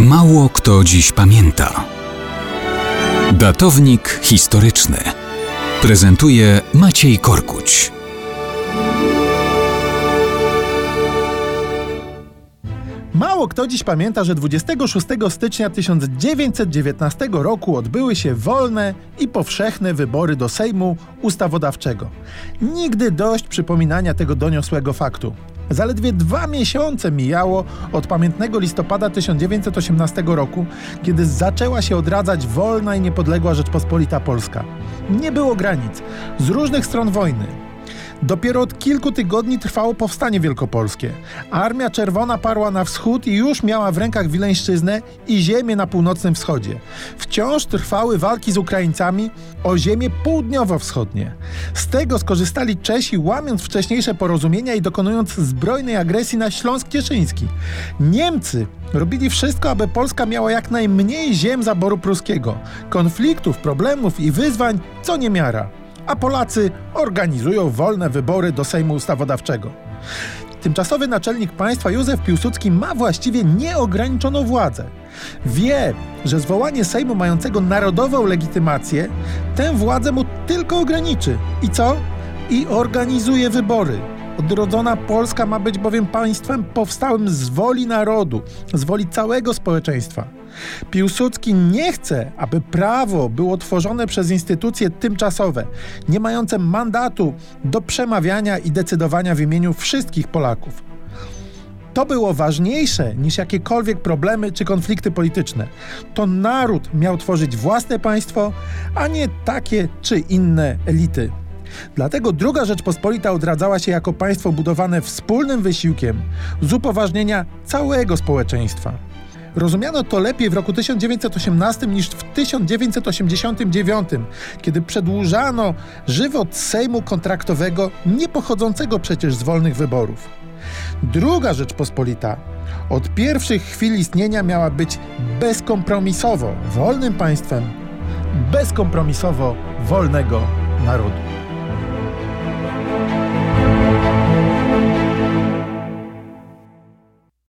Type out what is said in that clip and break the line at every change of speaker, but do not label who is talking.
Mało kto dziś pamięta. Datownik historyczny prezentuje Maciej Korkuć.
Mało kto dziś pamięta, że 26 stycznia 1919 roku odbyły się wolne i powszechne wybory do Sejmu Ustawodawczego. Nigdy dość przypominania tego doniosłego faktu. Zaledwie dwa miesiące mijało od pamiętnego listopada 1918 roku, kiedy zaczęła się odradzać wolna i niepodległa Rzeczpospolita Polska. Nie było granic. Z różnych stron wojny Dopiero od kilku tygodni trwało powstanie wielkopolskie. Armia Czerwona parła na wschód i już miała w rękach Wileńszczyznę i ziemię na północnym wschodzie. Wciąż trwały walki z Ukraińcami o ziemię południowo-wschodnie. Z tego skorzystali Czesi, łamiąc wcześniejsze porozumienia i dokonując zbrojnej agresji na Śląsk Cieszyński. Niemcy robili wszystko, aby Polska miała jak najmniej ziem zaboru pruskiego. Konfliktów, problemów i wyzwań co niemiara a Polacy organizują wolne wybory do Sejmu Ustawodawczego. Tymczasowy naczelnik państwa Józef Piłsudski ma właściwie nieograniczoną władzę. Wie, że zwołanie Sejmu mającego narodową legitymację tę władzę mu tylko ograniczy. I co? I organizuje wybory. Odrodzona Polska ma być bowiem państwem powstałym z woli narodu, z woli całego społeczeństwa. Piłsudski nie chce, aby prawo było tworzone przez instytucje tymczasowe, nie mające mandatu do przemawiania i decydowania w imieniu wszystkich Polaków. To było ważniejsze niż jakiekolwiek problemy czy konflikty polityczne. To naród miał tworzyć własne państwo, a nie takie czy inne elity. Dlatego druga Rzeczpospolita odradzała się jako państwo budowane wspólnym wysiłkiem z upoważnienia całego społeczeństwa. Rozumiano to lepiej w roku 1918 niż w 1989, kiedy przedłużano żywot Sejmu kontraktowego, nie pochodzącego przecież z wolnych wyborów. Druga Rzeczpospolita od pierwszych chwil istnienia miała być bezkompromisowo wolnym państwem, bezkompromisowo wolnego narodu.